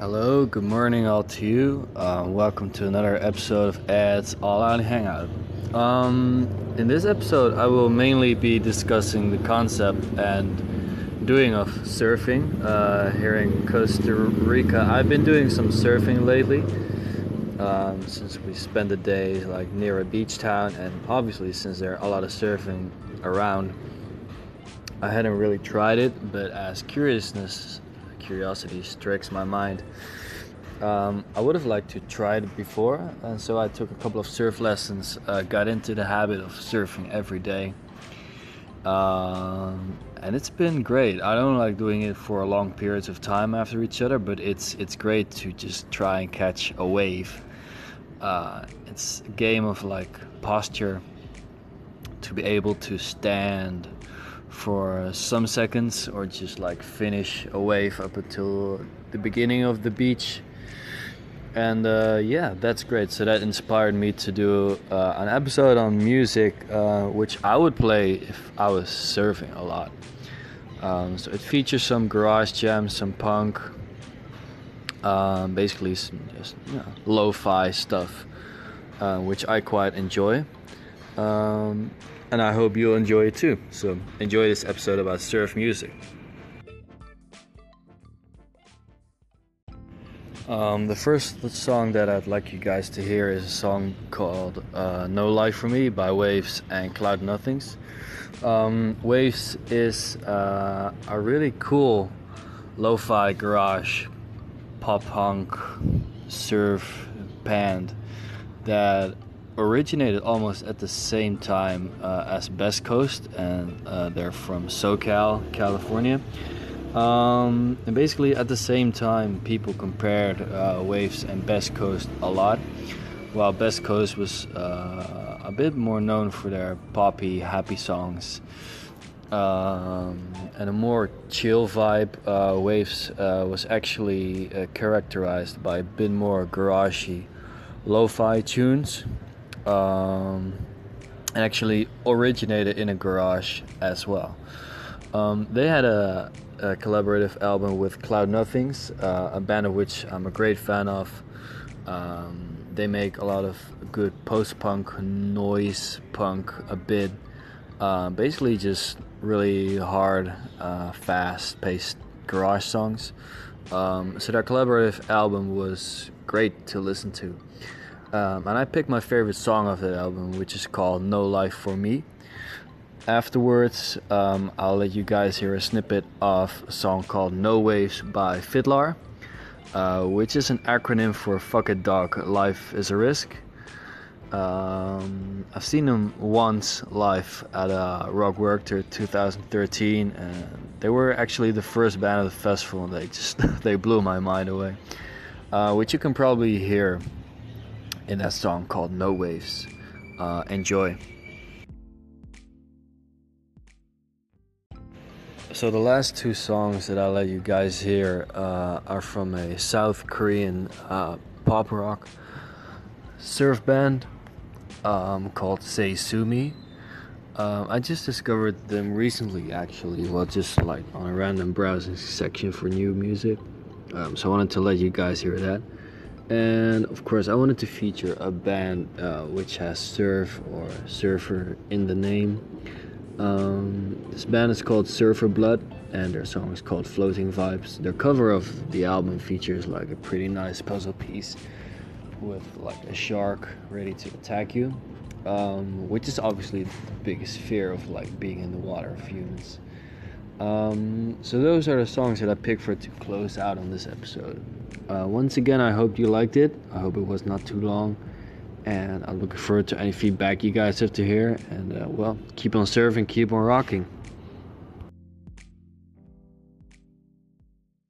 Hello, good morning, all to you. Uh, welcome to another episode of Ads All Out Hangout. Um, in this episode, I will mainly be discussing the concept and doing of surfing uh, here in Costa Rica. I've been doing some surfing lately um, since we spent the day like near a beach town, and obviously since there are a lot of surfing around, I hadn't really tried it. But as curiousness curiosity strikes my mind. Um, I would have liked to try it before, and so I took a couple of surf lessons. Uh, got into the habit of surfing every day, um, and it's been great. I don't like doing it for long periods of time after each other, but it's it's great to just try and catch a wave. Uh, it's a game of like posture to be able to stand for some seconds or just like finish a wave up until the beginning of the beach. And uh, yeah that's great. So that inspired me to do uh, an episode on music uh, which i would play if i was surfing a lot. Um, so it features some garage jams some punk um, basically some just you know, lo-fi stuff uh, which i quite enjoy. Um, and I hope you'll enjoy it too. So, enjoy this episode about surf music. Um, the first song that I'd like you guys to hear is a song called uh, No Life for Me by Wavves and Cloud Nothings. Um, Wavves is uh, a really cool lo fi garage pop punk surf band that originated almost at the same time uh, as Best Coast, and uh, they're from SoCal, California. Um, and basically, at the same time, people compared uh, Wavves and Best Coast a lot. While Best Coast was uh, a bit more known for their poppy, happy songs um, and a more chill vibe, uh, Wavves uh, was actually characterized by a bit more garagey, lo-fi tunes um, and actually originated in a garage as well. Um, they had a, a, collaborative album with Cloud Nothings, uh, a band of which I'm a great fan of. Um, they make a lot of good post punk, noise punk, a bit. Uh, basically, just really hard, uh, fast paced garage songs. Um, so, their collaborative album was great to listen to. Um, and I picked my favorite song of that album, which is called No Life for Me. Afterwards, um, I'll let you guys hear a snippet of a song called No Waves by FIDLAR, uh, which is an acronym for Fuck It Dog, Life is a Risk. Um, I've seen them once live at a Rock Werchter 2013, and they were actually the first band of the festival. And they just they blew my mind away, uh, which you can probably hear in that song called No Waves. Uh, enjoy. So, the last two songs that I'll let you guys hear uh, are from a South Korean uh, pop rock surf band um, called Say Sue Me. Um, I just discovered them recently, actually, well, just like on a random browsing section for new music. Um, so, I wanted to let you guys hear that and of course i wanted to feature a band uh, which has surf or surfer in the name. Um, this band is called surfer blood and their song is called floating vibes. Their cover of the album features like a pretty nice puzzle piece with like a shark ready to attack you um, which is obviously the biggest fear of like being in the water of humans um, so those are the songs that I picked for to close out on this episode. Uh, once again, I hope you liked it. I hope it was not too long, and I'm looking forward to any feedback you guys have to hear. And uh, well, keep on surfing, keep on rocking.